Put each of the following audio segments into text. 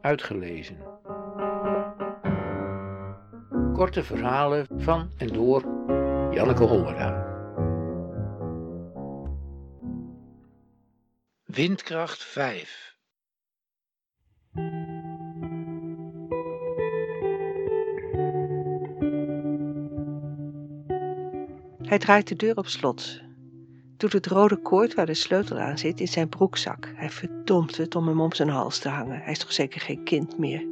uitgelezen. Korte verhalen van en door Janneke Hollera. Windkracht 5 Hij draait de deur op slot, doet het rode koord waar de sleutel aan zit in zijn broekzak. Hij verdomt het om hem om zijn hals te hangen. Hij is toch zeker geen kind meer.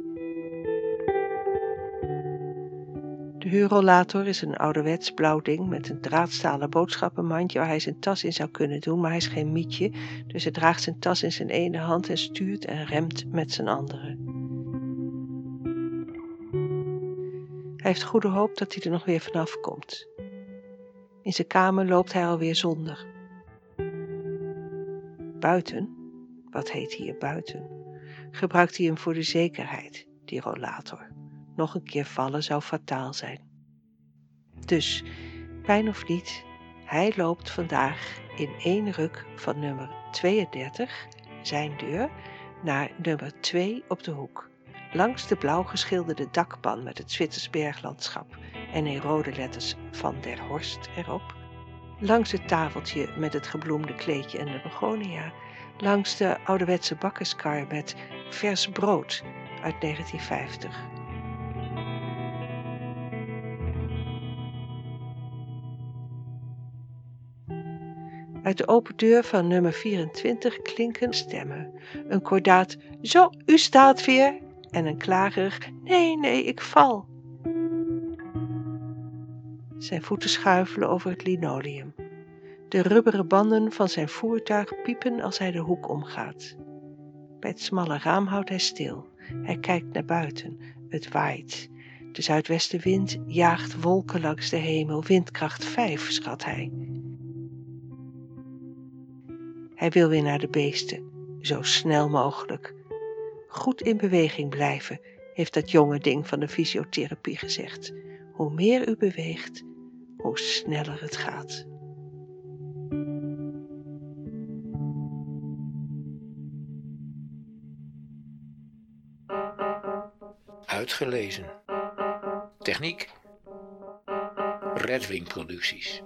De huurrollator is een ouderwets blauw ding met een draadstalen boodschappenmandje waar hij zijn tas in zou kunnen doen, maar hij is geen mietje, dus hij draagt zijn tas in zijn ene hand en stuurt en remt met zijn andere. Hij heeft goede hoop dat hij er nog weer vanaf komt. In zijn kamer loopt hij alweer zonder. Buiten, wat heet hier buiten, gebruikt hij hem voor de zekerheid, die rollator. Nog een keer vallen zou fataal zijn. Dus, pijn of niet, hij loopt vandaag in één ruk van nummer 32, zijn deur, naar nummer 2 op de hoek. Langs de blauw geschilderde dakpan met het Zwitsers berglandschap en in rode letters van der Horst erop. Langs het tafeltje met het gebloemde kleedje en de begonia. Langs de ouderwetse bakkerskar met vers brood uit 1950. Uit de open deur van nummer 24 klinken stemmen. Een kordaat Zo, u staat weer en een klagerig Nee, nee, ik val. Zijn voeten schuifelen over het linoleum. De rubberen banden van zijn voertuig piepen als hij de hoek omgaat. Bij het smalle raam houdt hij stil. Hij kijkt naar buiten. Het waait. De zuidwestenwind jaagt wolken langs de hemel. Windkracht 5, schat hij. Hij wil weer naar de beesten, zo snel mogelijk. Goed in beweging blijven, heeft dat jonge ding van de fysiotherapie gezegd. Hoe meer u beweegt, hoe sneller het gaat. Uitgelezen. Techniek. Redwing Producties.